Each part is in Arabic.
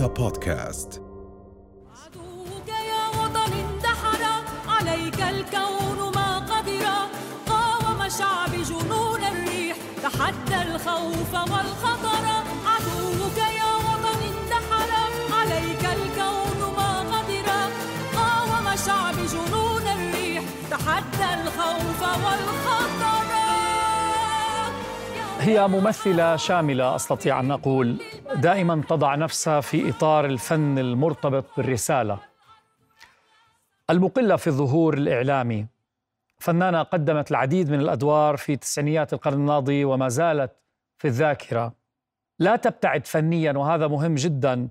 رؤيا بودكاست. عدوك يا وطن اندحر عليك الكون ما قدر. قاوم شعب جنون الريح تحدى الخوف والخطر. عدوك يا وطن اندحر عليك الكون ما قدر. قاوم شعب جنون الريح تحدى الخوف والخطر. هي ممثلة شاملة أستطيع أن أقول دائما تضع نفسها في إطار الفن المرتبط بالرسالة. المقلة في الظهور الإعلامي. فنانة قدمت العديد من الأدوار في تسعينيات القرن الماضي وما زالت في الذاكرة. لا تبتعد فنيا وهذا مهم جدا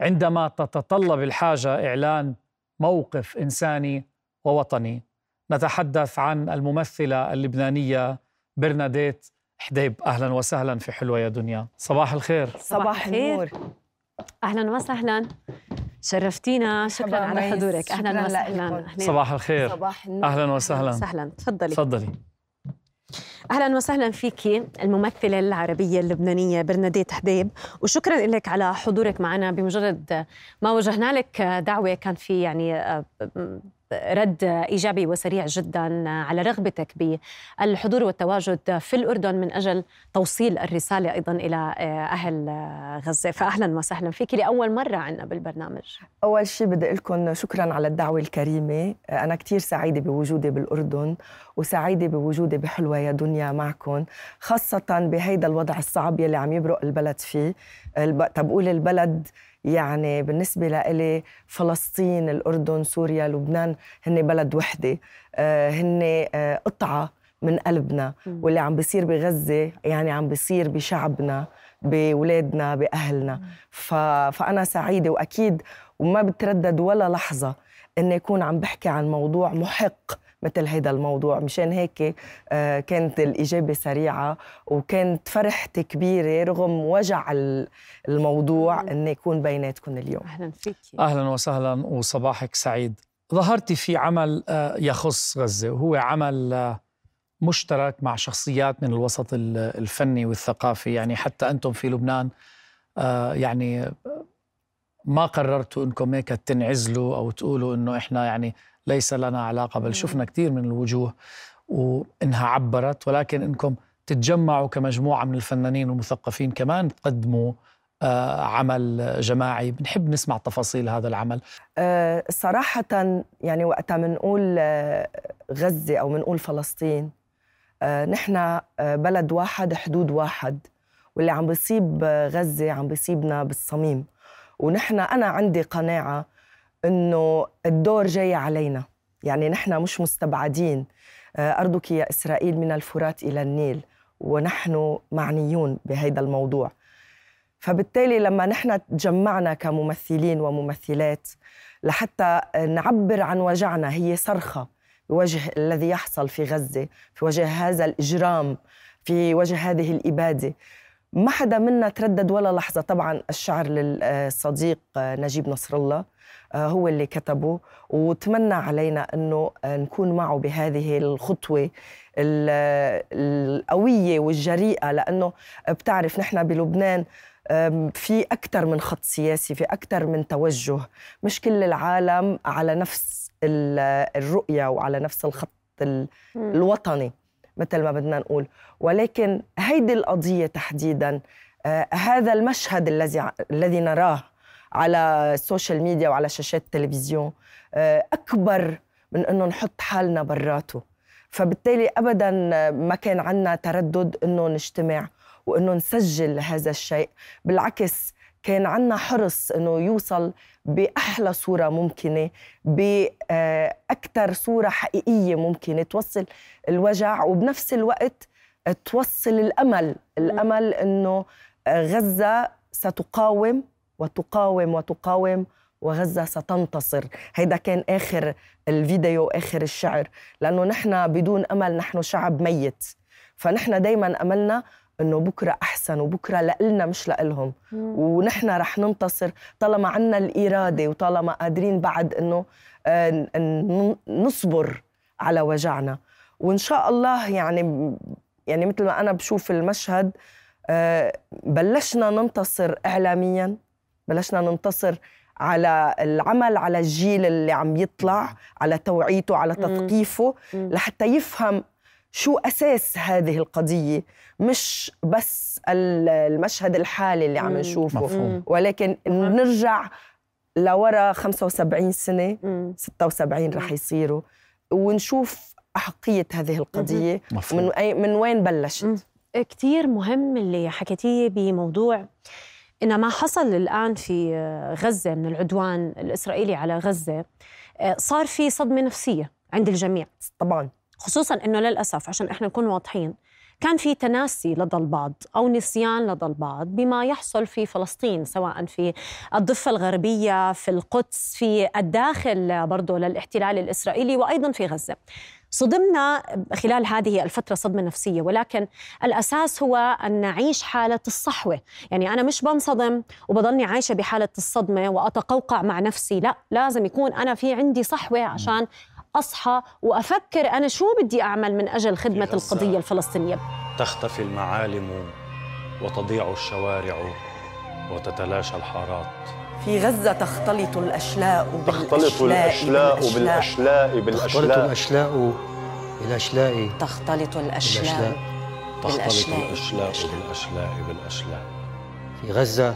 عندما تتطلب الحاجة إعلان موقف إنساني ووطني. نتحدث عن الممثلة اللبنانية برناديت حديب أهلا وسهلا في حلوة يا دنيا. صباح الخير. صباح النور. أهلا وسهلا. شرفتينا. شكرا على. حضورك. أهلا وسهلا. صباح الخير. صباح النور. أهلا وسهلا. وسهلا. تفضلي. تفضلي. أهلا وسهلا فيكي الممثلة العربية اللبنانية برناديت حديب. وشكرا لك على حضورك معنا. بمجرد ما وجهنا لك دعوة كان في يعني آه، رد إيجابي وسريع جدا على رغبتك بالحضور والتواجد في الأردن من أجل توصيل الرسالة أيضا إلى آه، أهل آه، غزة. فاهلا وسهلا فيك لأول مرة عندنا بالبرنامج. أول شيء بدي أقول لكم شكرا على الدعوة الكريمة. أنا كتير سعيدة بوجودي بالأردن وسعيدة بوجودي بحلوة يا دنيا معكم خاصة بهيدا الوضع الصعب يلي عم يبرق البلد فيه. الب... تبقول البلد يعني بالنسبة لإلي فلسطين الأردن سوريا لبنان هن بلد وحدة. آه، هن آه، قطعة من قلبنا واللي عم بيصير بغزة يعني عم بيصير بشعبنا بولادنا بأهلنا. ف... فأنا سعيدة وأكيد وما بتردد ولا لحظة إني أكون عم بحكي عن موضوع محق مثل هيدا الموضوع. مشان هيك آه، كانت الإجابة سريعة وكانت فرحتي كبيرة رغم وجع ال- الموضوع إني يكون بيناتكم اليوم. أهلا فيكي أهلا وسهلا وصباحك سعيد. ظهرتي في عمل آه، يخص غزة وهو عمل آه، مشترك مع شخصيات من الوسط ال- الفني والثقافي. يعني حتى أنتم في لبنان يعني ما قررتوا إنكم هيك تنعزلوا أو تقولوا إنه إحنا يعني ليس لنا علاقة بل شفنا كثير من الوجوه وإنها عبرت. ولكن إنكم تتجمعوا كمجموعة من الفنانين والمثقفين كمان تقدموا آه، عمل جماعي. بنحب نسمع تفاصيل هذا العمل. آه، صراحة يعني وقتها منقول آه، غزة أو منقول فلسطين. نحن بلد واحد حدود واحد. واللي عم بيصيب غزة عم بيصيبنا بالصميم. ونحن أنا عندي قناعة إنه الدور جاي علينا. يعني نحن مش مستبعدين. آه، أرضك يا إسرائيل من الفرات إلى النيل ونحن معنيون بهذا الموضوع. فبالتالي لما نحن تجمعنا كممثلين وممثلات لحتى نعبر عن وجعنا هي صرخة بوجه الذي يحصل في غزة في وجه هذا الإجرام في وجه هذه الإبادة. ما حدا منا تردد ولا لحظة. طبعا الشعر للصديق نجيب نصر الله هو اللي كتبه. وتمنى علينا أنه نكون معه بهذه الخطوة ال- القوية والجريئة. لأنه بتعرف نحن بلبنان في أكثر من خط سياسي في أكثر من توجه. مش كل العالم على نفس ال- الرؤية وعلى نفس الخط ال- الوطني مثل ما بدنا نقول. ولكن هيدي القضية تحديدا آه، هذا المشهد الذي الذي نراه على السوشيال ميديا وعلى شاشات التلفزيون آه، أكبر من أنه نحط حالنا براته. فبالتالي أبدا ما كان عنا تردد أنه نجتمع وأنه نسجل هذا الشيء. بالعكس كان عنا حرص أنه يوصل بأحلى صورة ممكنة بأكثر صورة حقيقية ممكنة توصل الوجع وبنفس الوقت توصل الأمل. الأمل أنه غزة ستقاوم وتقاوم وتقاوم وغزة ستنتصر. هيدا كان آخر الفيديو آخر الشعر. لأنه نحن بدون أمل نحن شعب ميت. فنحن دايما أملنا إنه بكرة أحسن وبكرة لإلنا مش لإلهم. ونحن رح ننتصر. طالما عنا الإرادة وطالما قادرين بعد إنه آه، نصبر على وجعنا. وإن شاء الله يعني يعني مثل ما أنا بشوف المشهد آه، بلشنا ننتصر اعلاميا. بلشنا ننتصر على العمل على الجيل اللي عم يطلع على توعيته على تثقيفه. لحتى يفهم شو أساس هذه القضية. مش بس ال- المشهد الحالي اللي عم. نشوفه مفهوم. ولكن نرجع لورا 75 سنة مم. 76 رح يصيروا ونشوف أحقية هذه القضية مفهوم. من من وين بلشت. مم. كتير مهم اللي حكيتيه بموضوع إن ما حصل الآن في غزة من العدوان الإسرائيلي على غزة آه، صار في صدمة نفسية عند الجميع. طبعا. خصوصا إنه للأسف عشان إحنا نكون واضحين كان في تناسي لدى البعض أو نسيان لدى البعض بما يحصل في فلسطين سواء في الضفة الغربية في القدس في الداخل برضه للاحتلال الإسرائيلي وأيضا في غزة. صدمنا خلال هذه الفترة صدمة نفسية ولكن الأساس هو أن نعيش حالة الصحوة. يعني أنا مش بنصدم وبضلني عايشة بحالة الصدمة وأتقوقع مع نفسي. لا لازم يكون أنا في عندي صحوة عشان أصحى وأفكر أنا شو بدي أعمل من أجل خدمة. القضية الفلسطينية. تختفي المعالم وتضيع الشوارع وتتلاشى الحارات. في غزة تختلط الأشلاء تختلط الأشلاء بالأشلاء. تختلط بالأشلاء. الأشلاء بالأشلاء. تختلط الأشلاء بالأشلاء. تختلط الأشلاء بالأشلاء. بالأشلاء في غزة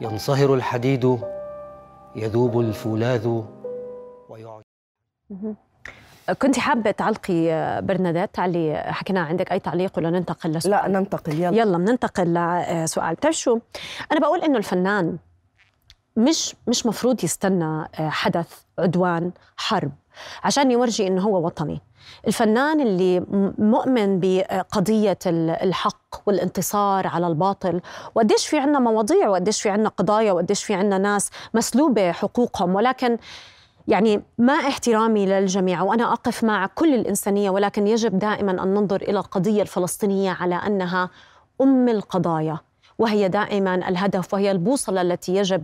ينصهر الحديد يذوب الفولاذ ويعجب. كنت حابة تعلقي برنادات على اللي حكيناه عندك أي تعليق ولا ننتقل لسؤال؟ لا ننتقل يلا. يلا بننتقل لسؤال. بتعرف شو أنا بقول إنه الفنان مش مش مفروض يستنى آه، حدث عدوان حرب. عشان يورجي إنه هو وطني. الفنان اللي مؤمن بقضية ال- الحق والانتصار على الباطل وقديش في عنا مواضيع وقديش في عنا قضايا وقديش في عنا ناس مسلوبة حقوقهم. ولكن يعني مع احترامي للجميع وأنا أقف مع كل الإنسانية ولكن يجب دائما أن ننظر إلى القضية الفلسطينية على أنها أم القضايا. وهي دائما الهدف وهي البوصلة التي يجب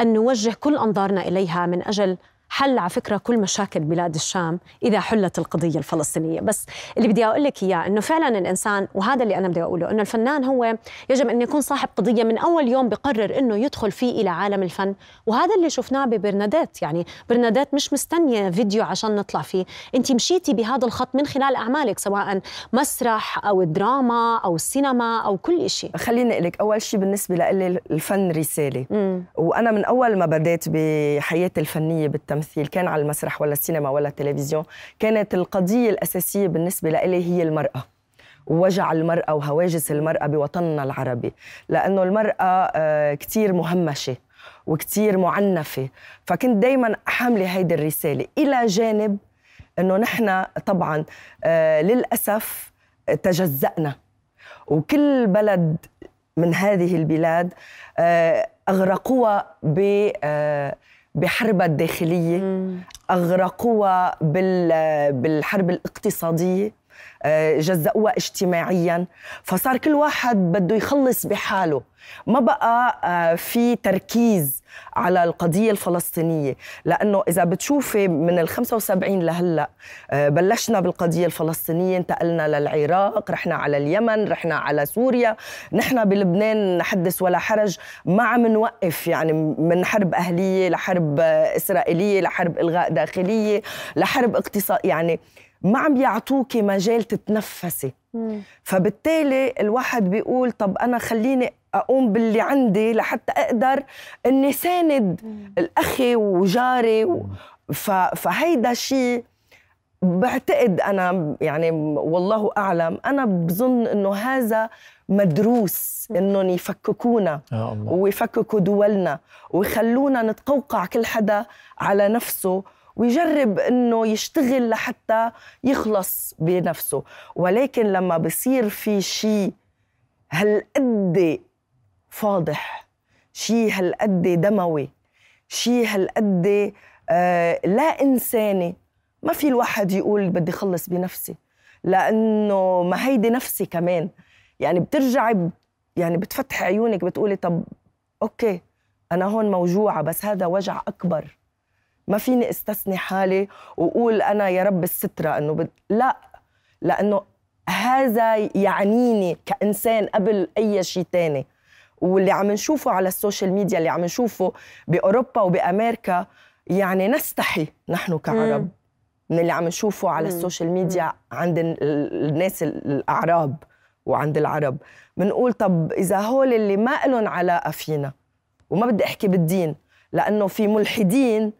أن نوجه كل أنظارنا إليها من أجل حل على فكرة كل مشاكل بلاد الشام إذا حلت القضية الفلسطينية. بس اللي بدي أقول لك إياه إنه فعلا الإنسان وهذا اللي أنا بدي أقوله إنه الفنان هو يجب أن يكون صاحب قضية من أول يوم بقرر إنه يدخل فيه إلى عالم الفن. وهذا اللي شفناه ببرنادات يعني برنادات مش مستنية فيديو عشان نطلع فيه. أنت مشيتي بهذا الخط من خلال أعمالك سواء مسرح أو الدراما أو السينما أو كل شيء خليني لك أول شيء بالنسبة لي الفن رسالة. امم وأنا من أول ما بديت بحياتي الفنية بالتمثيل كان على المسرح ولا السينما ولا التلفزيون كانت القضية الأساسية بالنسبة لي هي المرأة. ووجع المرأة وهواجس المرأة بوطننا العربي. لأنه المرأة آه، كتير مهمشة وكتير معنفة. فكنت دايما حاملة هيدي الرسالة. إلى جانب أنه نحن طبعا آه، للأسف تجزأنا. وكل بلد من هذه البلاد آه، أغرقوها ب بحربها الداخلية أغرقوها بال- بالحرب الاقتصادية. آه، جزأوها اجتماعيا. فصار كل واحد بده يخلص بحاله. ما بقى آه، في تركيز على القضية الفلسطينية. لأنه إذا بتشوفي من ال 75 لهلأ آه، بلشنا بالقضية الفلسطينية انتقلنا للعراق رحنا على اليمن رحنا على سوريا. نحن بلبنان حدث ولا حرج. ما عم نوقف يعني من حرب أهلية لحرب آه، إسرائيلية لحرب إلغاء داخلية لحرب اقتصاد يعني ما عم يعطوكي مجال تتنفسي. فبالتالي الواحد بيقول طب أنا خليني أقوم باللي عندي لحتى أقدر إني ساند الأخي وجاري و... ف... فهيدا شيء بعتقد أنا يعني والله أعلم. أنا بظن إنه هذا مدروس إنهم يفككونا يا الله. ويفككوا دولنا ويخلونا نتقوقع كل حدا على نفسه ويجرب إنه يشتغل لحتى يخلص بنفسه. ولكن لما بصير في شيء هالقد فاضح شيء هالقد دموي شيء هالقد آه لا إنساني ما في الواحد يقول بدي خلص بنفسي. لأنه ما هيدي نفسي كمان. يعني بترجعي يعني بتفتحي عيونك بتقولي طب okay أنا هون موجوعة بس هذا وجع أكبر. ما فيني استثني حالي وأقول أنا يا رب السترة إنه بد... لا لأنه هذا يعنيني كإنسان قبل أي شيء تاني واللي عم نشوفه على ال social media اللي عم نشوفه بأوروبا وبأمريكا يعني نستحي نحن كعرب مم. من اللي عم نشوفه على مم. ال social media عند ال- الناس الأعراب وعند العرب بنقول طب إذا هول اللي ما لهم علاقة فينا وما بدي أحكي بالدين لأنه في ملحدين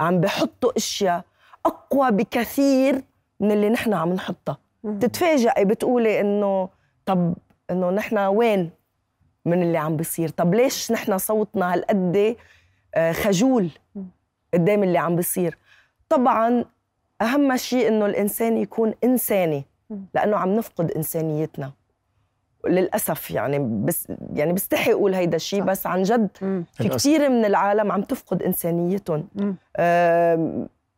عم بحطوا أشياء أقوى بكثير من اللي نحن عم نحطها. تتفاجئي بتقولي إنه طب إنه نحن وين من اللي عم بيصير؟ طب ليش نحن صوتنا هالقد آه، خجول قدام اللي عم بيصير؟ طبعا أهم شيء إنه الإنسان يكون إنساني لأنه عم نفقد إنسانيتنا. للأسف يعني بس يعني بستحي أقول هيدا الشيء بس عن جد مم. في. كثير من العالم عم تفقد إنسانيتهم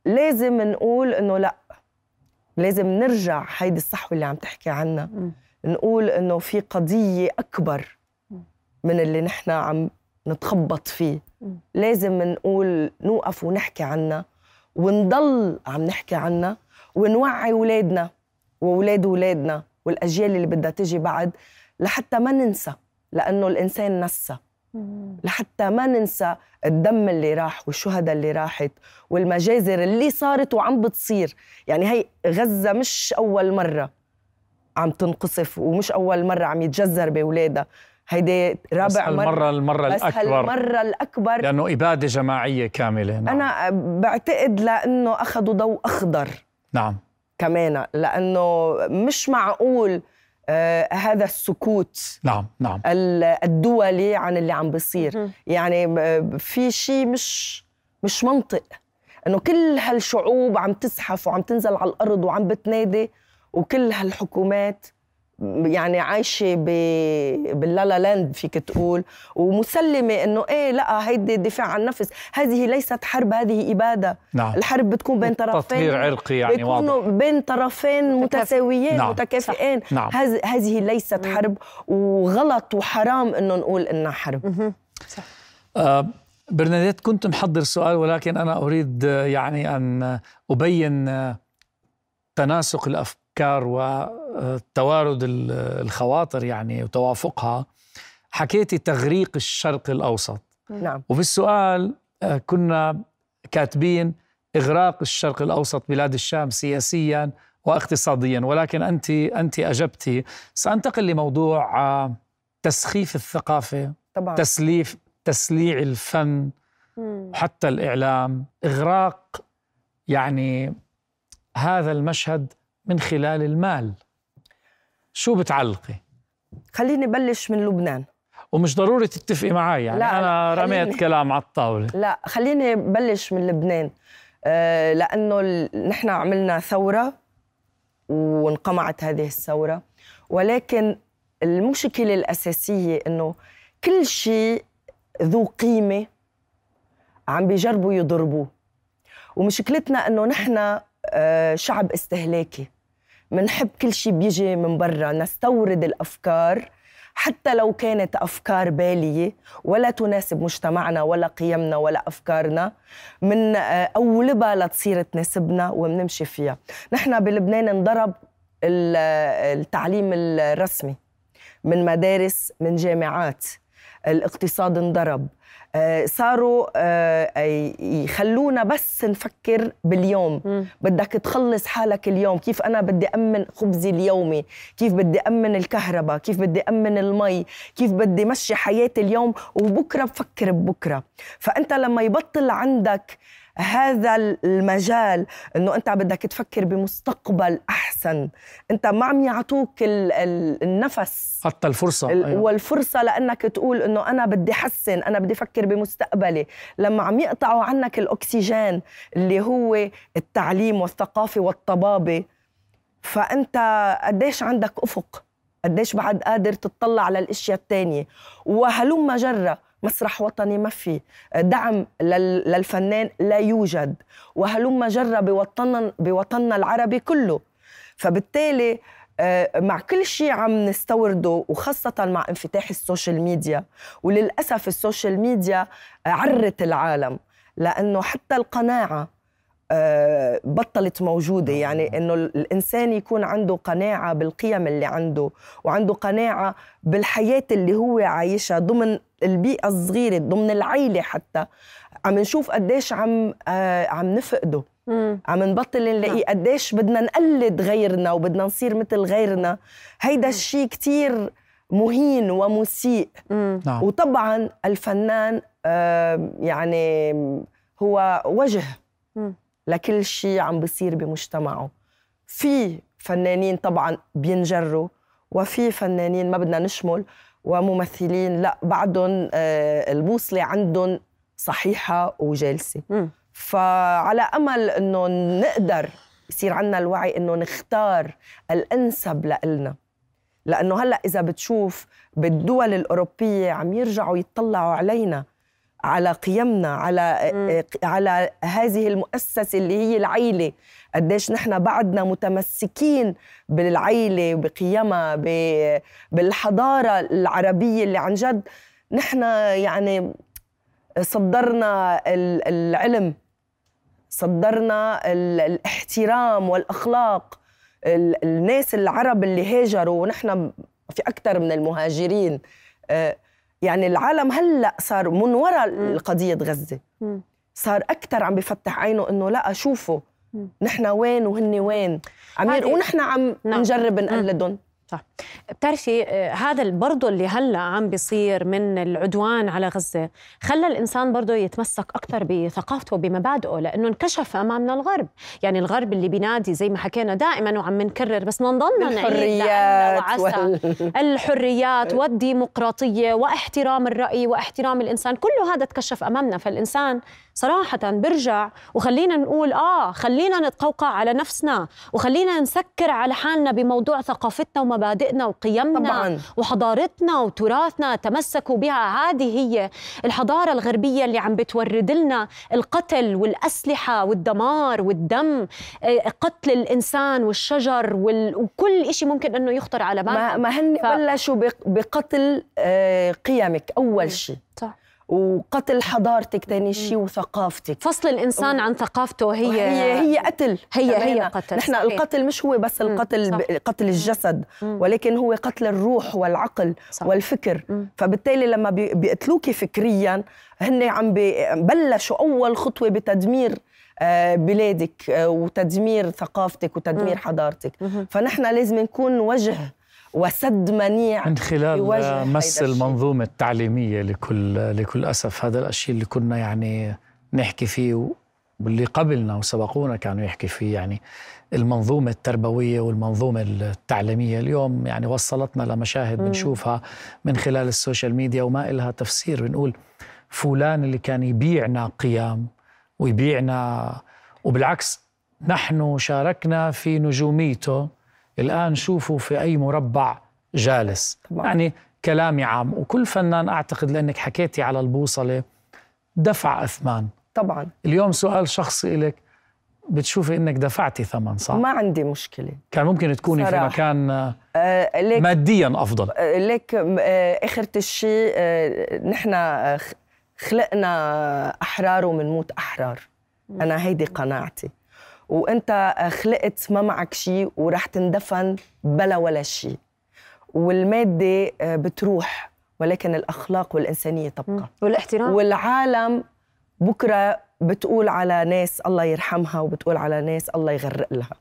لازم نقول إنه لأ لازم نرجع هيدي الصحوة اللي عم تحكي عنها مم. نقول إنه في قضية أكبر من اللي نحن عم نتخبط فيه مم. لازم نقول نوقف ونحكي عنها ونضل عم نحكي عنها ونوعي أولادنا وأولاد أولادنا والأجيال اللي بدها تجي بعد لحتى ما ننسى لأنه الإنسان نسى. لحتى ما ننسى الدم اللي راح والشهداء اللي راحت والمجازر اللي صارت وعم بتصير. يعني هي غزة مش أول مرة عم تنقصف ومش أول مرة عم يتجزر بأولادها. هيدي بس رابع مرة المرة المرة بس الأكبر. هالمرة الأكبر. لأنه إبادة جماعية كاملة. نعم. أنا بعتقد لأنه أخذوا ضوء أخضر. نعم. كمان لأنه مش معقول آه هذا السكوت نعم نعم. ال- الدولي عن اللي عم بيصير. يعني ب- في شيء مش مش منطق. إنه كل هالشعوب عم تزحف وعم تنزل على الأرض وعم بتنادي وكل هالحكومات يعني عايشة ب... باللالا لاند فيك تقول ومسلمة إنه إيه لا هيدي دفاع عن النفس هذه ليست حرب هذه إبادة. نعم. الحرب بتكون بين طرفين. تطهير عرقي يعني بيكونوا واضح. بين طرفين متساويين نعم. متكافئين. نعم. هذه هذه ليست حرب وغلط وحرام إنه نقول إنها حرب. مهم. آه، برناديت كنت محضر سؤال ولكن أنا أريد آه، يعني أن آه، أبين آه، تناسق الأفكار وتوارد ال- الخواطر يعني وتوافقها. حكيتي تغريق الشرق الأوسط. نعم. وفي السؤال آه، كنا كاتبين إغراق الشرق الأوسط بلاد الشام سياسيا واقتصاديا ولكن أنت أنت أجبتي. سأنتقل لموضوع آه، تسخيف الثقافة طبعا. تسليف تسليع الفن. وحتى الإعلام. إغراق يعني هذا المشهد من خلال المال. شو بتعلقي؟ خليني بلش من لبنان. ومش ضروري تتفقي معي يعني لا، أنا لا، رميت كلام على الطاولة. لا خليني بلش من لبنان. آه لأنه ال- نحن عملنا ثورة وانقمعت هذه الثورة. ولكن المشكلة الأساسية إنه كل شيء ذو قيمة عم بيجربوا يضربوه. ومشكلتنا إنه نحن شعب استهلاكي. منحب كل شيء بيجي من برا نستورد الأفكار حتى لو كانت أفكار بالية ولا تناسب مجتمعنا ولا قيمنا ولا أفكارنا. من آه، اولبها لتصير تناسبنا وبنمشي فيها. نحن بلبنان انضرب آه، التعليم الرسمي من مدارس من جامعات. الاقتصاد انضرب. آه، صاروا آه، يخلونا بس نفكر باليوم. مم. بدك تخلص حالك اليوم. كيف أنا بدي أمن خبزي اليومي؟ كيف بدي أمن الكهرباء؟ كيف بدي أمن المي؟ كيف بدي مشي حياتي اليوم؟ وبكرة بفكر ببكرة. فأنت لما يبطل عندك هذا المجال إنه أنت بدك تفكر بمستقبل أحسن. أنت ما عم يعطوك ال- ال- النفس. حتى الفرصة. ال- أيوة. والفرصة لأنك تقول إنه أنا بدي حسن أنا بدي أفكر بمستقبلي. لما عم يقطعوا عنك الأكسجين اللي هو التعليم والثقافة والطبابة فأنت قديش عندك أفق؟ قديش بعد قادر تطلع على الاشياء التانية؟ وهلم جرة. مسرح وطني ما في. دعم لل- للفنان لا يوجد. وهلم جرة بوطننا بوطننا العربي كله. فبالتالي آه، مع كل شيء عم نستورده وخاصة مع انفتاح ال social media. وللأسف ال social media عرت العالم. لأنه حتى القناعة آه، بطلت موجودة. يعني إنه الإنسان يكون عنده قناعة بالقيم اللي عنده وعنده قناعة بالحياة اللي هو عايشها ضمن البيئة الصغيرة ضمن العيلة حتى عم نشوف قديش عم آه، عم نفقده. مم. عم نبطل نلاقيه قديش بدنا نقلد غيرنا وبدنا نصير مثل غيرنا. هيدا الشيء كتير مهين ومسيء. مم. نعم. وطبعا الفنان آه، يعني هو وجه مم. لكل شيء عم بيصير بمجتمعه. في فنانين طبعا بينجروا وفي فنانين ما بدنا نشمل. وممثلين لا بعدهم آه، البوصلة عندهم صحيحة وجالسة مم. فعلى أمل أنه نقدر يصير عنا الوعي أنه نختار الأنسب لإلنا لأنه هلأ إذا بتشوف بالدول الأوروبية عم يرجعوا يطلعوا علينا على قيمنا على مم. على هذه المؤسسة اللي هي العيلة قديش نحن بعدنا متمسكين بالعيلة بقيمها ب- بالحضارة العربية اللي عن جد نحن يعني صدرنا ال- العلم صدرنا ال- الاحترام والأخلاق ال- الناس العرب اللي هاجروا ونحن في أكثر من المهاجرين آه، يعني العالم هلأ صار من وراء قضية غزة مم. صار أكثر عم بفتح عينه إنه لأ شوفوا مم. نحن وين وهن وين؟ عم ونحن عم نعم. نجرب نقلدهم صح. بتعرفي آه، هذا برضه اللي هلا عم بيصير من العدوان على غزة خلى الإنسان برضه يتمسك أكثر بثقافته وبمبادئه لأنه انكشف أمامنا الغرب. يعني الغرب اللي بينادي زي ما حكينا دائما وعم نكرر بس نضلنا الحريات وال... الحريات والديمقراطية واحترام الرأي واحترام الإنسان كله هذا تكشف أمامنا. فالإنسان صراحة برجع وخلينا نقول آه خلينا نتقوقع على نفسنا وخلينا نسكر على حالنا بموضوع ثقافتنا ومبادئنا وقيمنا طبعاً. وحضارتنا وتراثنا تمسكوا بها هذه هي الحضارة الغربية اللي عم بتورد لنا القتل والأسلحة والدمار والدم آه، قتل الإنسان والشجر وال... وكل شيء ممكن أنه يخطر على بالنا ما ما هن ف- بلشوا بق- بقتل آه، قيمك أول. شيء صح وقتل حضارتك ثاني شيء وثقافتك فصل الإنسان عن ثقافته هي هي هي قتل هي- هي. قتل، نحن صحيح. القتل مش هو بس مم، القتل. ب- قتل الجسد مم. ولكن هو قتل الروح والعقل صح. والفكر مم. فبالتالي لما بي- بيقتلوكي فكريا هن عم بي- بلشوا أول خطوة بتدمير آه، بلادك آه، وتدمير ثقافتك وتدمير مم. حضارتك مهم. فنحن لازم نكون وجه وسد منيع من خلال مس. المنظومة التعليمية لكل لكل أسف هذا الشيء اللي كنا يعني نحكي فيه واللي قبلنا وسبقونا كانوا يحكي فيه يعني المنظومة التربوية والمنظومة التعليمية اليوم يعني وصلتنا لمشاهد. بنشوفها من خلال السوشيال ميديا وما إلها تفسير بنقول فلان اللي كان يبيعنا قيم ويبيعنا وبالعكس نحن شاركنا في نجوميته الآن شوفوا في أي مربع جالس. طبعاً. يعني كلامي عام. وكل فنان أعتقد لأنك حكيتي على البوصلة دفع أثمان. طبعا. اليوم سؤال شخصي إلك بتشوفي إنك دفعتي ثمن صح؟ ما عندي مشكلة. كان ممكن تكوني في صراحة. مكان آه، آه، ماديا أفضل. آه، ليك آه، آخرة الشيء آه، نحن آه، خلقنا احرار ومنموت أحرار. أنا هيدي قناعتي. وانت خلقت ما معك شيء ورح تندفن بلا ولا شيء والمادة آه، بتروح ولكن الأخلاق والإنسانية تبقى. والاحترام. والعالم بكرة بتقول على ناس الله يرحمها وبتقول على ناس الله يغرق لها.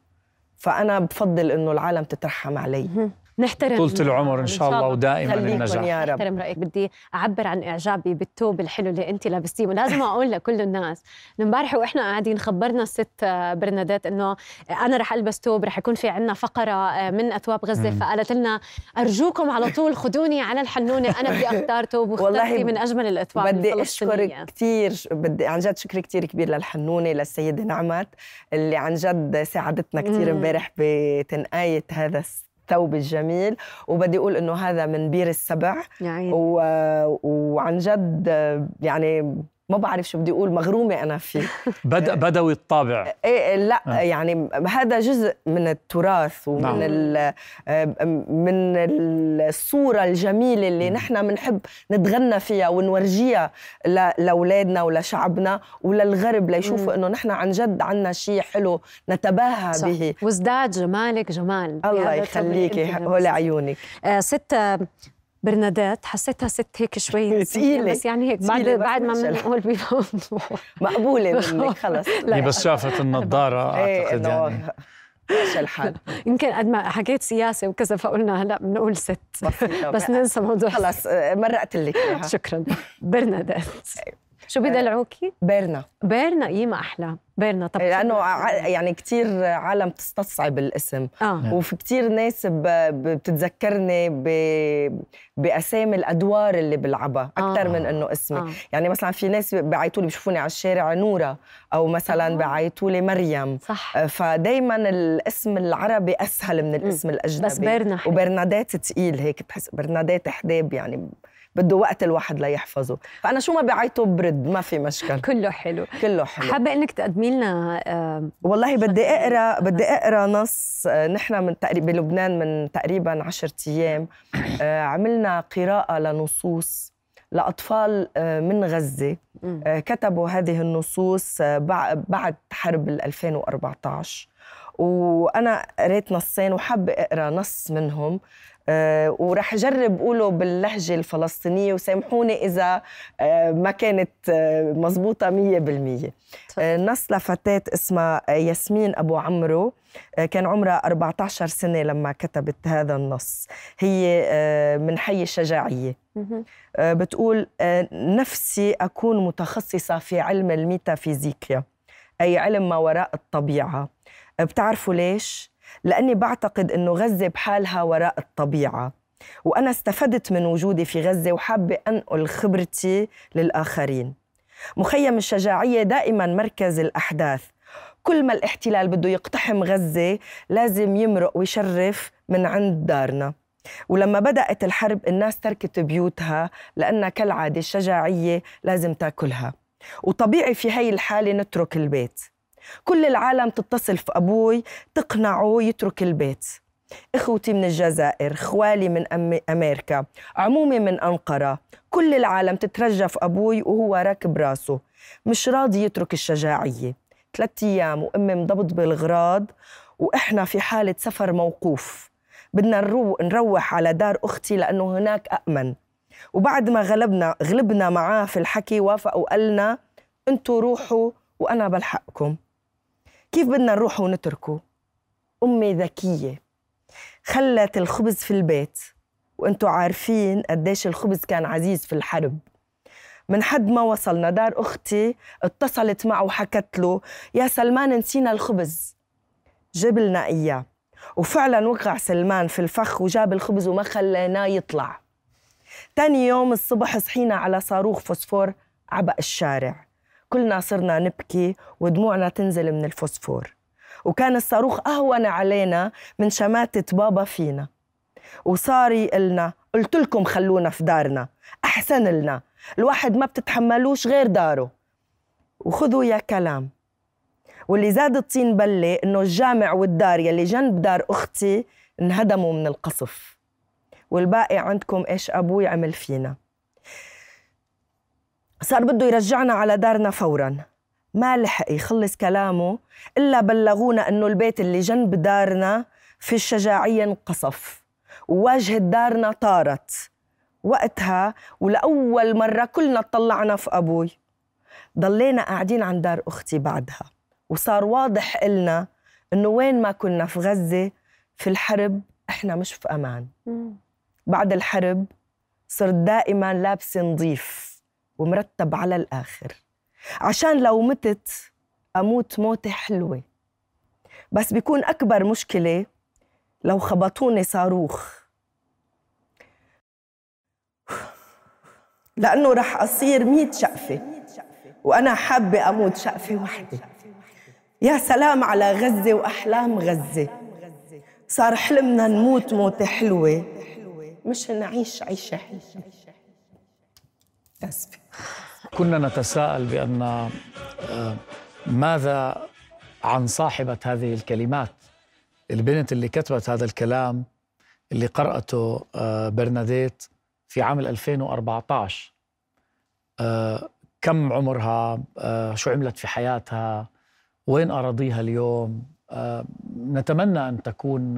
فأنا بفضل إنه العالم تترحم علي. نحترم طولة العمر إن شاء الله ودائما النجاح يا رب احترم رأيك بدي أعبر عن إعجابي بالثوب الحلو اللي أنت لابستيه ولازم أقول لكل الناس إنه امبارح وإحنا قاعدين خبرنا الست برنادات إنه أنا رح ألبس ثوب رح يكون في عندنا فقرة آه، من اثواب غزة مم. فقالت لنا أرجوكم على طول خدوني على الحنونة أنا بدي أختار ثوب واخترتي من أجمل الاثواب بدي. أشكرك كثير بدي عن جد شكر كثير كبير للحنونة للسيدة نعمت اللي عن جد ساعدتنا كثير. امبارح بتنقاية هذا الثوب الجميل. وبدي أقول إنه هذا من بير السبع. يا عيني. و... وعن جد يعني ما بعرف شو بدي أقول مغرومة أنا فيه بد بدوي الطابع إيه لا آه. يعني هذا جزء من التراث ومن نعم. ال من الصورة الجميلة اللي نحن بنحب نتغنى فيها ونورجيها ل- لأولادنا ولشعبنا وللغرب ليشوفوا إنه نحن عن جد عنا شيء حلو نتباهى صح. به وازداد جمالك جمال الله يخليكي. هول عيونك آه ست آه، برنادات حسيتها ست هيك شوي تقيلة. بس يعني هيك بعد بعد ما. بنقول بموضوع مقبولة منك خلص. هي بس شافت النظارة إيه أعتقد يعني. ماشي الحال. يمكن قد ما حكيت سياسة وكذا فقلنا هلا بنقول ست. بس ننسى موضوع خلص مرقت لك شكرا. برنادات. شو بدلعوكي؟ بيرنا بيرنا إيه ما أحلى بيرنا طب لأنه يعني كثير عالم تستصعب الاسم آه وفي كتير ناس بتتذكرني ب- بأسامي الأدوار اللي بلعبها أكثر آه. من إنه اسمي آه. يعني مثلا في ناس بيعيطوا لي بيشوفوني على الشارع نورة أو مثلا آه. بيعيطوا لي مريم صح فدايما الاسم العربي أسهل من الاسم الأجنبي بس بيرنا. وبرنادات تقيل هيك بتحس برنادات حداب يعني بده وقت الواحد ليحفظه. فأنا شو ما بعيطه برد ما في مشكل. كله حلو. كله حلو. حابة إنك تقدمي لنا آه، والله بدي أقرأ بدي أقرأ نص آه، نحن من تقريبا بلبنان من تقريبا عشرة أيام آه، عملنا قراءة لنصوص لأطفال آه، من غزة. آه، كتبوا هذه النصوص بع- بعد حرب ال 2014 وأنا قريت نصين وحابة أقرأ نص منهم. آه، ورح أجرب اقوله باللهجة الفلسطينية وسامحوني إذا آه، ما كانت آه، مزبوطة 100% آه، نص لفتاة اسمها ياسمين أبو عمرو كان عمرها 14 سنة لما كتبت هذا النص. هي من حي. آه، بتقول نفسي أكون متخصصة في علم الميتافيزيقيا أي علم ما وراء الطبيعة. آه، بتعرفوا ليش؟ لأني بعتقد أنه غزة بحالها وراء الطبيعة. وأنا استفدت من وجودي في غزة وحابة أنقل خبرتي للآخرين. مخيم الشجاعية دائما مركز الأحداث. كل ما الاحتلال بده يقتحم غزة لازم يمرق ويشرف من عند دارنا. ولما بدأت الحرب الناس تركت بيوتها لأنها كالعادة الشجاعية لازم تاكلها. وطبيعي في هاي الحالة نترك البيت. كل العالم تتصل في أبوي تقنعه يترك البيت. إخوتي من الجزائر خوالي من أم- أمريكا عمومي من أنقرة كل العالم تترجى في أبوي وهو راكب راسه. مش راضي يترك الشجاعية. ثلاثة أيام وأمي مضبط بالغراض وإحنا في حالة سفر موقوف. بدنا نرو... نروح على دار أختي لأنه هناك أأمن. وبعد ما غلبنا غلبنا معاه في الحكي وافق وقالنا أنتوا روحوا وأنا بلحقكم. كيف بدنا نروح ونتركه؟ أمي ذكية خلت الخبز في البيت. وانتوا عارفين قديش الخبز كان عزيز في الحرب. من حد ما وصلنا دار أختي اتصلت معه وحكت له يا سلمان نسينا الخبز. جاب لنا إياه. وفعلا وقع سلمان في الفخ وجاب الخبز وما خليناه يطلع. تاني يوم الصبح صحينا على صاروخ فوسفور عبق الشارع. كلنا صرنا نبكي ودموعنا تنزل من الفوسفور. وكان الصاروخ أهون علينا من شماتة بابا فينا. وصار يقلنا قلت لكم خلونا في دارنا أحسن لنا. الواحد ما بتتحملوش غير داره. وخذوا يا كلام. واللي زاد الطين بلة إنه الجامع والدار يلي جنب دار أختي انهدموا من القصف. والباقي عندكم إيش أبوي عمل فينا. صار بده يرجعنا على دارنا فوراً. ما لحق يخلص كلامه إلا بلغونا إنه البيت اللي جنب دارنا في الشجاعية انقصف وواجهة دارنا طارت. وقتها ولأول مرة كلنا طلعنا في أبوي. ضلينا قاعدين عند دار أختي بعدها. وصار واضح إلنا إنه وين ما كنا في غزة في الحرب إحنا مش في أمان. بعد الحرب صرت دائما لابسة نظيف. ومرتب على الآخر. عشان لو متت أموت موتة حلوة. بس بيكون أكبر مشكلة لو خبطوني صاروخ. لأنه رح أصير ميت شقفة. وأنا حابة أموت شقفة وحدة. يا سلام على غزة وأحلام غزة. صار حلمنا نموت موتة حلوة. مش نعيش عيشة حلوة. آسفة. كنا نتساءل بأن آه، ماذا عن صاحبة هذه الكلمات؟ البنت اللي كتبت هذا الكلام اللي قرأته آه، برناديت في عام 2014 آه، كم عمرها؟ شو عملت في حياتها؟ وين أراضيها اليوم؟ نتمنى أن تكون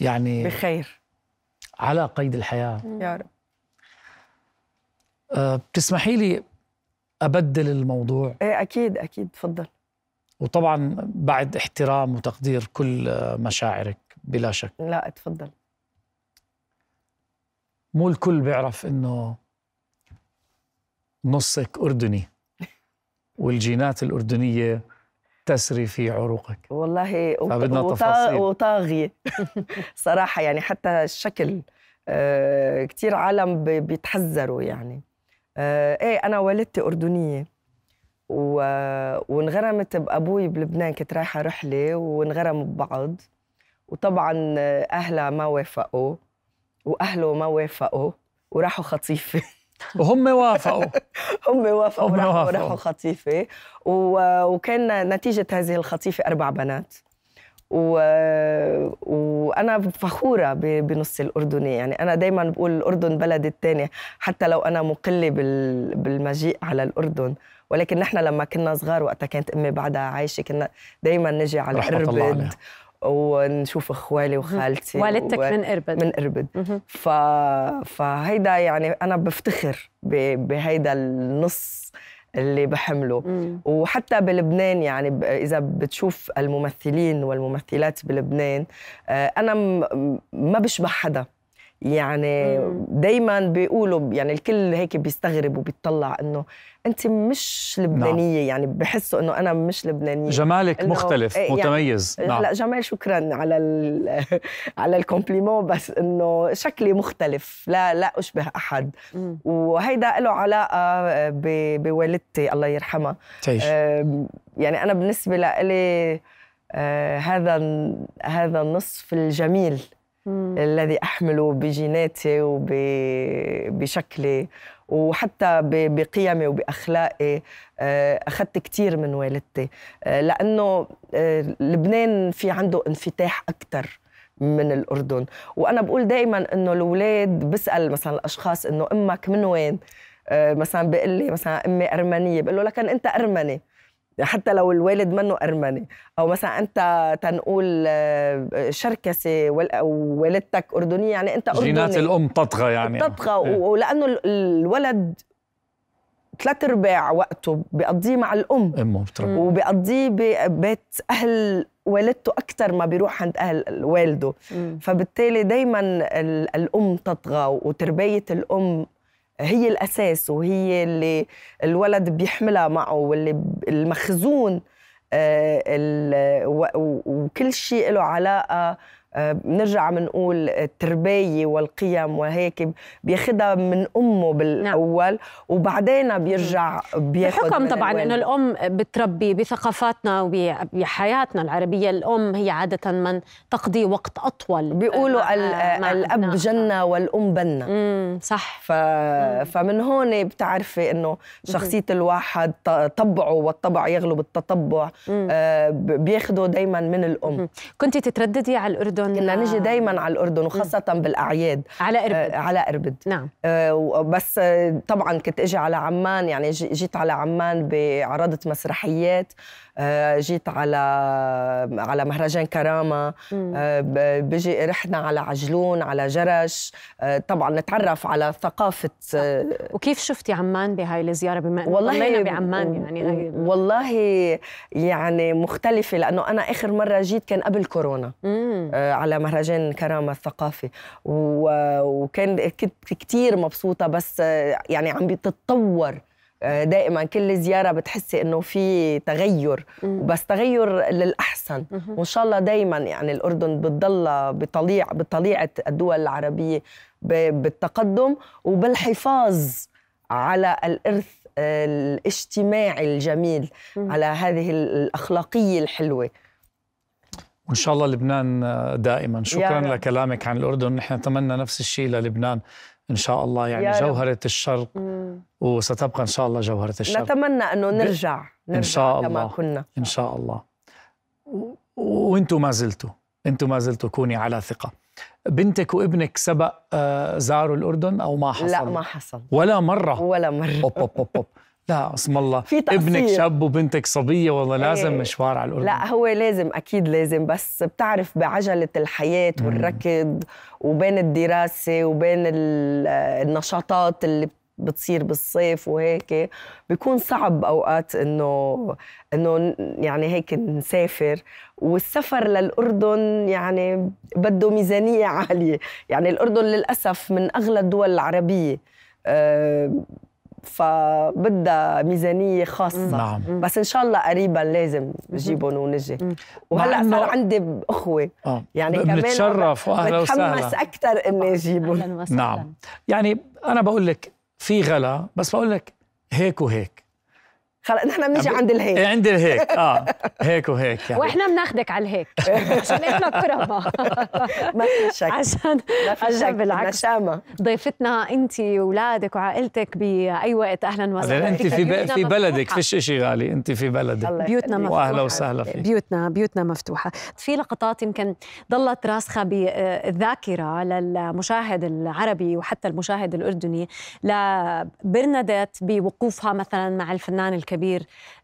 يعني بخير. على قيد الحياة. يا رب. بتسمحي لي أبدل الموضوع؟ إيه أكيد أكيد تفضل. وطبعا بعد احترام وتقدير كل مشاعرك بلا شك. لا تفضل. مو الكل بيعرف إنه نصك أردني والجينات الأردنية تسري في عروقك. والله فبدنا وطا- تفاصيل. وطاغية. صراحة يعني حتى الشكل آه كتير عالم بي- بيتحذروا يعني. آه إيه أنا والدتي أردنية. و... وانغرمت بأبوي بلبنان كنت رايحة رحلة وانغرموا ببعض. وطبعا أهلها ما وافقوا وأهله ما وافقوا وراحوا خطيفة. وهم وافقوا. هم وافقوا هم راحوا, وافقوا. راحوا خطيفة. و... وكان نتيجة هذه الخطيفة أربع بنات. و... وأنا فخورة ب... بنصي الاردني يعني أنا دائما بقول الأردن بلدي الثاني حتى لو أنا مقلة بال... بالمجيء على الأردن. ولكن نحن لما كنا صغار وقتها كانت أمي بعدها عايشة كنا دائما نجي على رحمة الله اربد عليها. ونشوف إخوالي وخالتي والدتك و- من إربد. من إربد. ف... فهيدا يعني أنا بفتخر ب... بهيدا النص اللي بحمله مم. وحتى بلبنان يعني إذا بتشوف الممثلين والممثلات بلبنان آه، أنا ما بشبه حدا يعني. دايما بيقولوا يعني الكل هيك بيستغرب وبيطلع إنه أنت مش لبنانية يعني بحسوا إنه أنا مش لبنانية. جمالك مختلف إيه يعني- متميز. نعم. لا جمال شكرا على على الكومبليمون بس إنه شكلي مختلف لا لا أشبه أحد. وهيدا له علاقة ب- بوالدتي الله يرحمها. تعيش. يعني أنا بالنسبة لإلي آه، هذا هذا النصف الجميل. مم. الذي أحمله بجيناتي وبشكلي وحتى بقيمي وبأخلاقي. آه، أخذت كثير من والدتي. آه، لأنه آه، لبنان في عنده انفتاح أكثر من الأردن. وأنا بقول دائما إنه الأولاد بسأل مثلا الأشخاص إنه أمك من وين؟ مثلا بيقول لي مثلا أمي أرمنية. بقول له لكن أنت أرمني. حتى لو الوالد منه أرمني. أو مثلا أنت تنقول آه، شركسي وال- أو والدتك أردنية يعني أنت أردني. جينات الأم تطغى يعني. تطغى إيه. ولأنه ال- الولد ثلاث أرباع وقته بيقضيه مع الأم. أمه بتربى وبيقضيه ببيت أهل والدته أكثر ما بيروح عند أهل والده. مم. فبالتالي دايما ال- الأم تطغى وتربية الأم هي الأساس وهي اللي الولد بيحملها معه واللي المخزون آه، وكل شيء له علاقة بنرجع بنقول التربيه والقيم وهيك بياخدها من أمه بالأول وبعدين بيرجع بياخد من طبعا. إنه الأم بتربي بثقافاتنا وبحياتنا العربية الأم هي عادة من تقضي وقت أطول بيقولوا مع- مع الأب أبنائها. جنة والأم بنة صح ف... فمن هون بتعرفي إنه شخصية الواحد طبعه والطبع يغلب التطبع. آه، بياخده دايما من الأم مم. كنت تترددي على الأردن كنا نجي دايما على الأردن وخاصة بالأعياد. على اربد آه، على اربد نعم. آه، بس آه، طبعا كنت إجي على عمان يعني جي- جيت على عمان بعرضة مسرحيات. آه، جيت على على مهرجان كرامة. مم. آه، بيجي رحنا على عجلون على جرش. آه، طبعا نتعرف على ثقافة آه، وكيف شفتي عمان بهاي الزيارة؟ بما والله بعمان يعني والله يعني مختلفة لأنه أنا آخر مرة جيت كان قبل كورونا. مم. آه، على مهرجان كرامة الثقافي وكان كنت كتير مبسوطة بس آه، يعني عم بتتطور. آه، دائما كل زيارة بتحسي إنه في تغير. بس تغير للأحسن مهم. وإن شاء الله دائما يعني الأردن بتضل بطليع بطليعة الدول العربية ب- بالتقدم وبالحفاظ على الإرث آه، الاجتماعي الجميل. على هذه الأخلاقية الحلوة وإن شاء الله لبنان دائما شكرا. لكلامك عن الأردن نحن نتمنى نفس الشيء للبنان إن شاء الله يعني. جوهرة الشرق وستبقى إن شاء الله جوهرة الشرق. نتمنى أنه نرجع نرجع شاء كما الله. كنا. إن شاء الله. و- وأنتم ما زلتوا أنتم ما زلتوا كوني على ثقة. بنتك وابنك سبق آه، زاروا الأردن أو ما حصل؟ لا ما حصل. ولا مرة. ولا مرة. أوب أوب أوب أوب. لا اسم الله. في تقصير. ابنك شاب وبنتك صبية والله لازم إيه. مشوار على الأردن. لا هو لازم أكيد لازم. بس بتعرف بعجلة الحياة والركض وبين الدراسة وبين ال- النشاطات اللي بتصير بالصيف وهيك بيكون صعب أوقات إنه إنه يعني هيك نسافر. والسفر للأردن يعني بده ميزانية عالية. يعني الأردن للأسف من أغلى الدول العربية. أه فبدها ميزانية خاصة. نعم. بس إن شاء الله قريبا لازم نجيبهم ونجي. وهلأ صار عندي أخوة. آه. يعني كمان بنتشرف واهلا متحمس وسهلا أكثر إني أجيبهم. نعم. يعني أنا بقول لك في غلا بس بقول لك هيك وهيك. خلص نحن بنيجي عند إيه الهيك عندي الهيك. آه هيك وهيك يعني. وإحنا بناخدك على الهيك عشان إحنا كرماء ما في شك. عشان ما في عشان شك. بالعكس. ضيفتنا أنت وأولادك وعائلتك بأي وقت أهلا وسهلا. أنت في في بلدك. فيش إشي غالي أنت في بلدك. الله بيوتنا. مفتوحة. واهلا وسهلا فيك. بيوتنا بيوتنا مفتوحة. في لقطات يمكن ضلت راسخة بالذاكرة للمشاهد العربي وحتى المشاهد الأردني لبرناديت بوقوفها مثلا مع الفنان الكبير.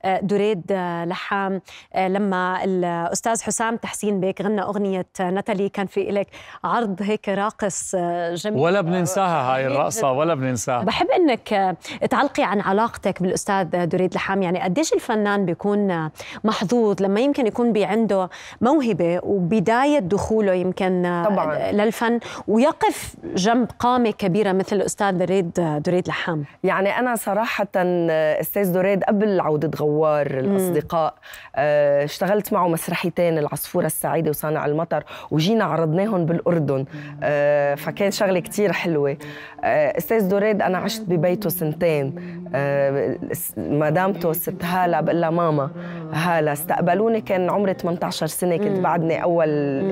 آه، دريد آه، لحام آه، لما الأستاذ حسام تحسين بيك غنى أغنية ناتالي كان في إلك عرض هيك راقص جميل. ولا بننساها هاي الرقصة ولا بننساها. بحب إنك آه، تعلقي عن علاقتك بالأستاذ دريد لحام. يعني قديش الفنان بيكون محظوظ لما يمكن يكون بي عنده موهبة وبداية دخوله يمكن طبعاً. للفن ويقف جنب قامة كبيرة مثل الاستاذ دريد دريد لحام؟ يعني أنا صراحة أستاذ دريد قبل عودة غوار الأصدقاء. آه، اشتغلت معه مسرحيتين العصفورة السعيدة وصانع المطر وجينا عرضناهم بالأردن. آه، فكان شغلة كتير حلوة. آه، أستاذ دريد أنا عشت ببيته سنتين. آه، مدامته ست هالة بقول لها ماما هالة استقبلوني. كان عمري 18 سنة كنت بعدني أول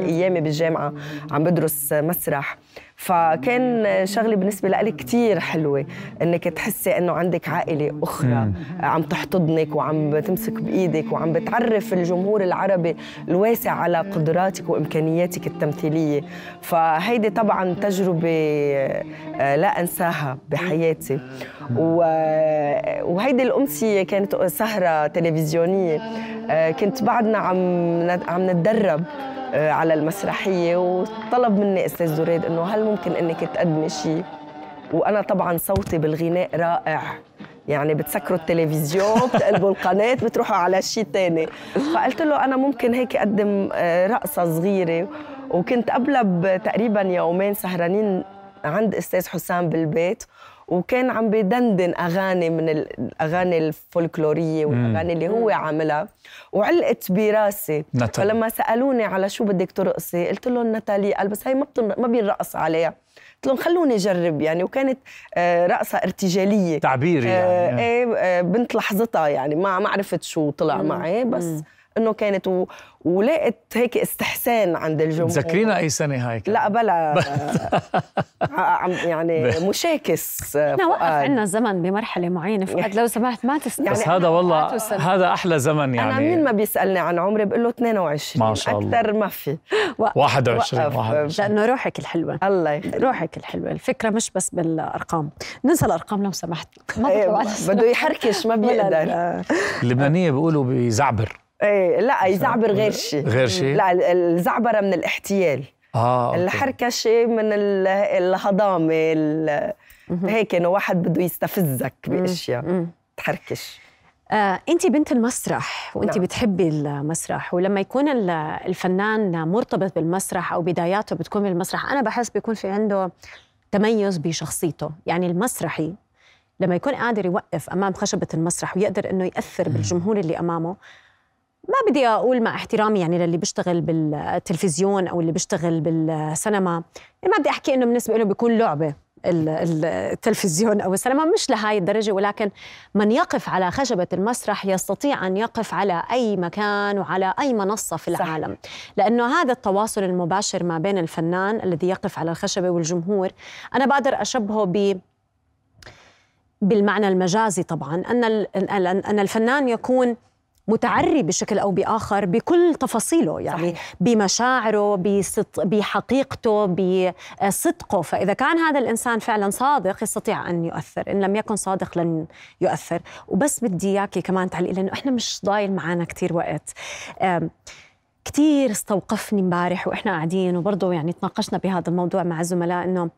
أيامي بالجامعة. عم بدرس مسرح. فكان شغلة بالنسبة لي كتير حلوة إنك تحسي إنه عندك عائلة أخرى عم تحتضنك وعم بتمسك بإيدك وعم بتعرف الجمهور العربي الواسع على قدراتك وإمكانياتك التمثيلية. فهيدي طبعا تجربة آه، لا أنساها بحياتي. وهيدي الأمسية كانت سهرة تلفزيونية آه، كنت بعدنا عم عم نتدرب. على المسرحية وطلب مني أستاذ دريد إنه هل ممكن إنك تقدمي شيء وأنا طبعا صوتي بالغناء رائع. يعني بتسكروا التلفزيون بتقلبوا القناة بتروحوا على شيء تاني. فقلت له أنا ممكن هيك أقدم آه، رقصة صغيرة. وكنت قبلها بتقريبا يومين سهرانين عند أستاذ حسام بالبيت. وكان عم بدندن أغاني من الاغاني الفولكلورية والأغاني اللي هو عاملها وعلقت براسي. ناتالي. فلما سألوني على شو بدك ترقصي قلت لهم ناتالي قال بس هي ما بتن... ما بينرقص عليها. قلت لهم خلوني أجرب يعني. وكانت آه، رقصة ارتجالية. تعبيري آه، يعني. إيه آه، بنت لحظتها يعني. ما ما عرفت شو طلع معي بس إنه كانت و... ولقيت هيك استحسان عند الجمهور. تذكرينا أي سنة هاي كانت؟ لا بلا. عم يعني مشاكس إحنا وقف. عندنا الزمن بمرحلة معينة فؤاد. لو سمحت ما تسمع بس يعني هذا والله. هذا أحلى زمن يعني. أنا مين ما بيسألني عن عمري بقول له 22 ما شاء الله. أكثر ما في. 21 وقف. 21 لأنه روحك الحلوة. الله يخليك. روحك الحلوة. الفكرة مش بس بالأرقام. ننسى الأرقام لو سمحت. ما إيه، بده يحركش ما بيقدر. ال- اللبنانية بيقولوا بيزعبر إيه لا يزعبر غير شيء غير شيء لا ال- الزعبرة من الاحتيال. آه أوكي. الحركشة من ال- الهضامة ال- هيك إنه واحد بده يستفزك بأشياء. تحركش. آه، أنت بنت المسرح وأنت نعم. بتحبي المسرح ولما يكون ال- الفنان مرتبط بالمسرح أو بداياته بتكون بالمسرح أنا بحس بيكون في عنده تميز بشخصيته. يعني المسرحي لما يكون قادر يوقف أمام خشبة المسرح ويقدر إنه يأثر بالجمهور اللي أمامه ما بدي أقول مع احترامي يعني للي بيشتغل بالتلفزيون أو اللي بيشتغل بالسينما يعني ما بدي أحكي إنه بالنسبة له بيكون لعبة التلفزيون أو السينما مش لهي الدرجة ولكن من يقف على خشبة المسرح يستطيع أن يقف على أي مكان وعلى أي منصة في العالم صح. لأنه هذا التواصل المباشر ما بين الفنان الذي يقف على الخشبة والجمهور أنا بقدر أشبهه ب بالمعنى المجازي طبعا ان أن الفنان يكون متعري بشكل أو بآخر بكل تفاصيله يعني صحيح. بمشاعره بحقيقته بصدقه. فإذا كان هذا الإنسان فعلا صادق يستطيع أن يؤثر. إن لم يكن صادق لن يؤثر. وبس بدي إياكي كمان تعليق لأنه إحنا مش ضايل معنا كثير وقت. كثير استوقفني امبارح وإحنا قاعدين وبرضه يعني تناقشنا بهذا الموضوع مع الزملاء إنه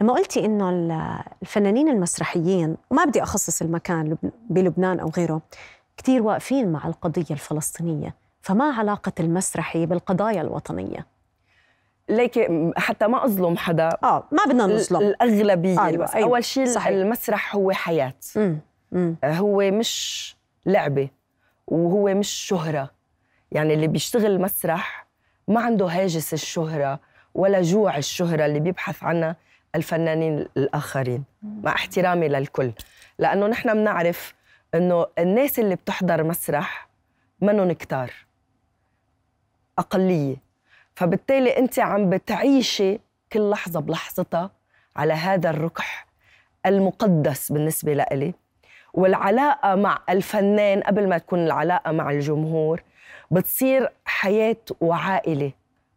لما قلتي إنه الفنانين المسرحيين وما بدي أخصص المكان بلبنان أو غيره كثير واقفين مع القضية الفلسطينية فما علاقة المسرحي بالقضايا الوطنية؟ ليك حتى ما أظلم حدا آه ما بدنا نظلم الأغلبية أيوة بس أيوة. أول شيء المسرح هو حياة مم. مم. هو مش لعبة وهو مش شهرة يعني اللي بيشتغل مسرح ما عنده هاجس الشهرة ولا جوع الشهرة اللي بيبحث عنها الفنانين الآخرين مع احترامي للكل لأنه نحن بنعرف إنه الناس اللي بتحضر مسرح منهم كتار أقلية. فبالتالي أنت عم بتعيشي كل لحظة بلحظتها على هذا الركح المقدس بالنسبة لإلي. والعلاقة مع الفنان قبل ما تكون العلاقة مع الجمهور بتصير حياة وعائلة.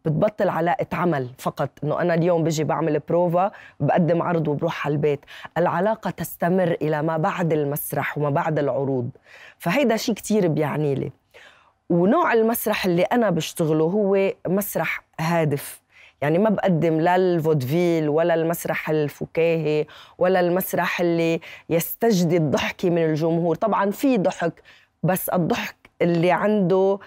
بتبطل علاقة عمل فقط. إنه أنا اليوم بجي بعمل بروفا بقدم عرض وبروح على البيت. العلاقة تستمر إلى ما بعد المسرح وما بعد العروض. فهيدا شيء كتير بيعني لي. ونوع المسرح اللي أنا بشتغله هو مسرح هادف. يعني ما بقدم لا الفودفيل ولا المسرح الفكاهي ولا المسرح اللي يستجدي الضحكة من الجمهور. طبعا في ضحك بس الضحك اللي عنده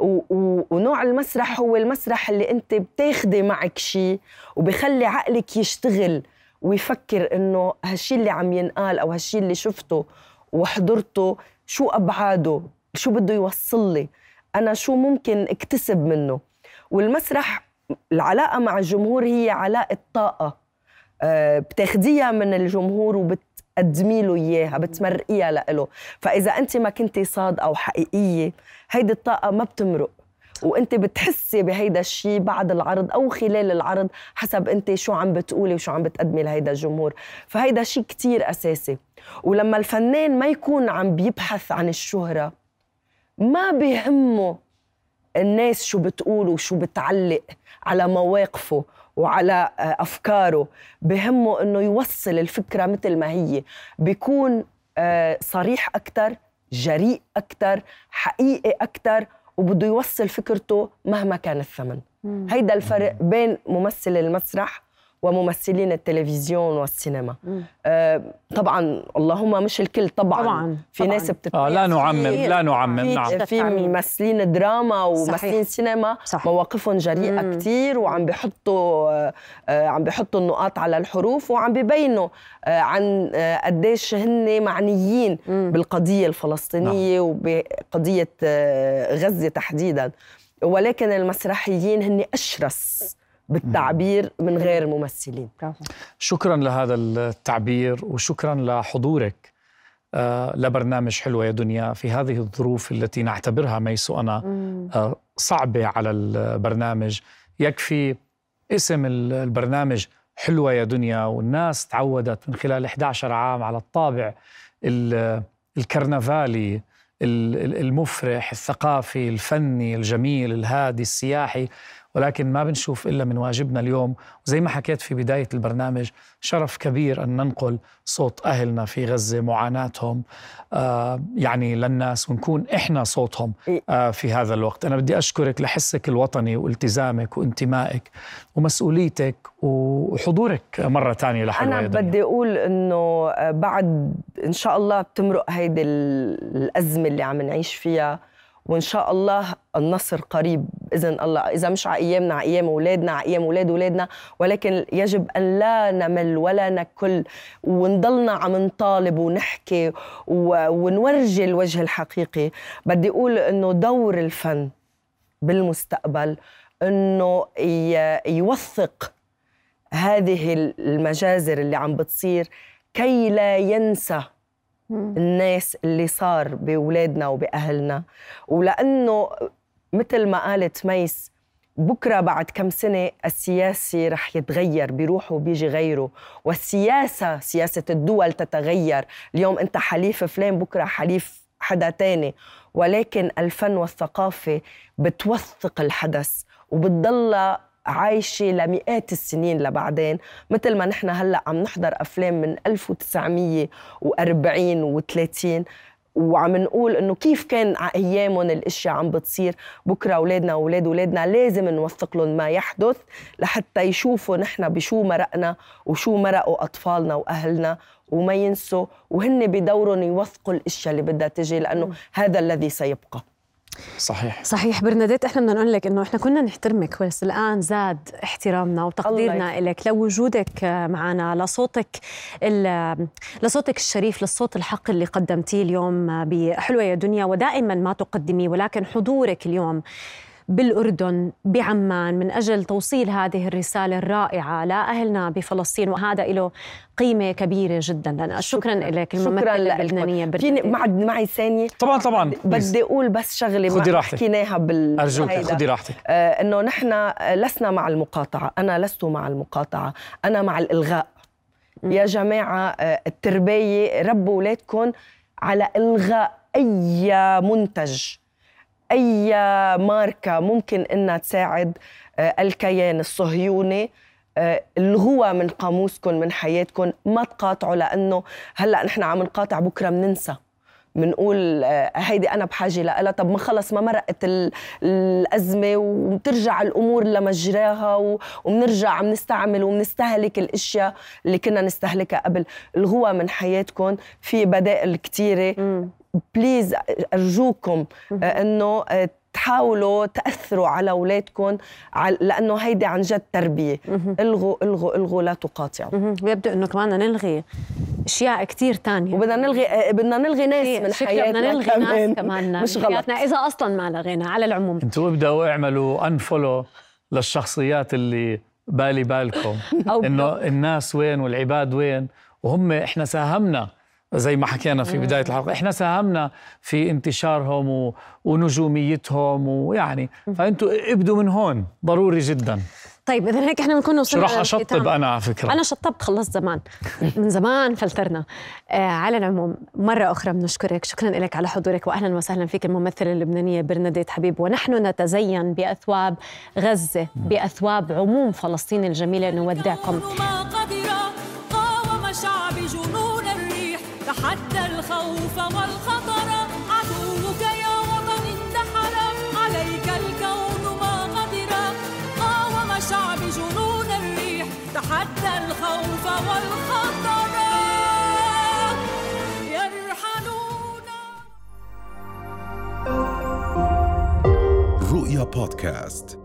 ونوع المسرح هو المسرح اللي انت بتاخدي معك شيء وبخلي عقلك يشتغل ويفكر انه هالشيء اللي عم ينقال أو هالشيء اللي شفته وحضرته شو أبعاده؟ شو بده يوصل لي؟ أنا شو ممكن اكتسب منه؟ والمسرح العلاقة مع الجمهور هي علاقة طاقة. آه، بتاخديها من الجمهور وبتقدمي له إياها بتمرقيها له فإذا أنت ما كنتي صادقة وحقيقيه هيدي الطاقة ما بتمرق. وانت بتحسي بهيدا الشيء بعد العرض أو خلال العرض حسب انت شو عم بتقولي وشو عم بتقدمي لهيدا الجمهور. فهيدا شيء كتير أساسي. ولما الفنان ما يكون عم بيبحث عن الشهرة ما بيهمه الناس شو بتقول وشو بتعلق على مواقفه وعلى أفكاره. بهمه إنه يوصل الفكرة مثل ما هي. بيكون آه، صريح أكثر جريء أكثر حقيقي أكثر وبده يوصل فكرته مهما كان الثمن. هيدا الفرق بين ممثل المسرح وممثلين التلفزيون والسينما. آه طبعا اللهم مش الكل طبعا, طبعا في طبعاً. ناس بتت... آه لا نعمم لا نعمم في نعم. في ممثلين دراما وممثلين سينما صح. مواقفهم جريئة كثير وعم بيحطوا آه, آه عم بيحطوا النقاط على الحروف وعم بيبينوا آه عن آه قديش هن معنيين مم. بالقضية الفلسطينية نعم. وبقضية آه غزة تحديدا. ولكن المسرحيين هن أشرس. بالتعبير من غير ممثلين شكرا لهذا التعبير وشكرا لحضورك. آه، لبرنامج حلوة يا دنيا في هذه الظروف التي نعتبرها ميسو أنا آه، صعبة على البرنامج. يكفي اسم البرنامج حلوة يا دنيا والناس تعودت من خلال 11 عام على الطابع الكرنفالي المفرح الثقافي الفني الجميل الهادي السياحي. ولكن ما بنشوف إلا من واجبنا اليوم. وزي ما حكيت في بداية البرنامج شرف كبير أن ننقل صوت أهلنا في غزة معاناتهم آه يعني للناس ونكون إحنا صوتهم. آه في هذا الوقت. أنا بدي أشكرك لحسك الوطني والتزامك وانتمائك ومسؤوليتك وحضورك مرة ثانية لحلوة أنا بدي أقول أنه بعد إن شاء الله بتمرق هيدي الأزمة اللي عم نعيش فيها. وإن شاء الله النصر قريب بإذن الله. إذا مش على أيامنا على أيام أولادنا على أيام أولاد أولادنا ولكن يجب أن لا نمل ولا نكل. ونضلنا عم نطالب ونحكي ونورجي الوجه الحقيقي. بدي أقول إنه دور الفن بالمستقبل إنه يوثق هذه المجازر اللي عم بتصير كي لا ينسى الناس اللي صار بأولادنا وبأهلنا. ولأنه مثل ما قالت ميس بكرة بعد كم سنة السياسي رح يتغير بيروح وبيجي غيره. والسياسة سياسة الدول تتغير. اليوم أنت حليف فلان بكرة حليف حدا تاني. ولكن الفن والثقافة بتوثق الحدث وبتضلها عايشة لمئات السنين لبعدين مثل ما نحن هلأ عم نحضر أفلام من 1940 و30 وعم نقول إنه كيف كان أيامهم الأشياء عم بتصير. بكرة أولادنا وأولاد أولادنا لازم نوثق لهم ما يحدث لحتى يشوفوا نحن بشو مرقنا وشو مرقوا أطفالنا وأهلنا وما ينسوا وهن بدورهم يوثقوا الأشياء اللي بدها تجي لأنه هذا الذي سيبقى. صحيح. صحيح. برناديت إحنا بدنا نقول لك إنه إحنا كنا نحترمك بس الآن زاد احترامنا وتقديرنا لك لوجودك معنا لصوتك ال- لصوتك الشريف للصوت الحق اللي قدمتيه اليوم بحلوة يا دنيا ودائما ما تقدميه ولكن حضورك اليوم بالأردن بعمان. من أجل توصيل هذه الرسالة الرائعة لأهلنا بفلسطين وهذا له قيمة كبيرة جدا لنا. شكرا, لك شكرا الممثلة لك. اللبنانية فيني برناديت. معد معي ثانية. طبعا طبعا. بدي أقول بس شغلة خدي ما راحتك. حكيناها بال أرجوك. خدي راحتك. آه إنه نحن لسنا مع المقاطعة. أنا لست مع المقاطعة. أنا مع الإلغاء. يا جماعة آه التربية ربوا اولادكم على إلغاء أي منتج. أي ماركة ممكن إنها تساعد آه الكيان الصهيوني آه، الغوها من قاموسكم من حياتكم ما تقاطعوا لأنه هلأ نحن عم نقاطع بكرة بننسى بنقول آه، هيدي أنا بحاجة لها طب ما خلص ما مرقت ال- الأزمة وبترجع الأمور لمجراها وبنرجع عم نستعمل وبنستهلك الأشياء اللي كنا نستهلكها قبل. الغوها من حياتكم في بدائل كثيره. بليز أرجوكم آه، إنه آه، تحاولوا تأثروا على أولادكم لأنه هيدي عن جد تربية. الغوا الغوا الغوا لا تقاطعوا. ويبدو إنه كمان بدنا نلغي أشياء كثير تانية. وبدنا نلغي آه، بدنا نلغي ناس من حياتنا بدنا نلغي كمان. ناس كمان. مش من غلط. إذا أصلا ما لغينا على العموم. أنتوا ابدأوا اعملوا انفولو للشخصيات اللي بالي بالكم. إنه الناس وين والعباد وين. وهم إحنا ساهمنا زي ما حكينا في بداية الحلقة إحنا ساهمنا في انتشارهم و... ونجوميتهم ويعني فأنتوا ابدوا من هون ضروري جدا. طيب إذا هيك إحنا بنكون شو وصلنا راح أشطب. أنا على فكرة. أنا شطبت خلصت زمان. من زمان فلترنا. آه على العموم مرة أخرى بنشكرك. شكرا لك على حضورك واهلا وسهلا فيك الممثلة اللبنانية برناديت حبيب. ونحن نتزين بأثواب غزة بأثواب عموم فلسطين الجميلة. نودعكم. تحدى الخوف والخطر. عدوك يا وطن اندحر عليك الكون ما قدر. قاوم شعب جنون الريح. تحدى الخوف والخطر. يرحلون. رؤيا بودكاست.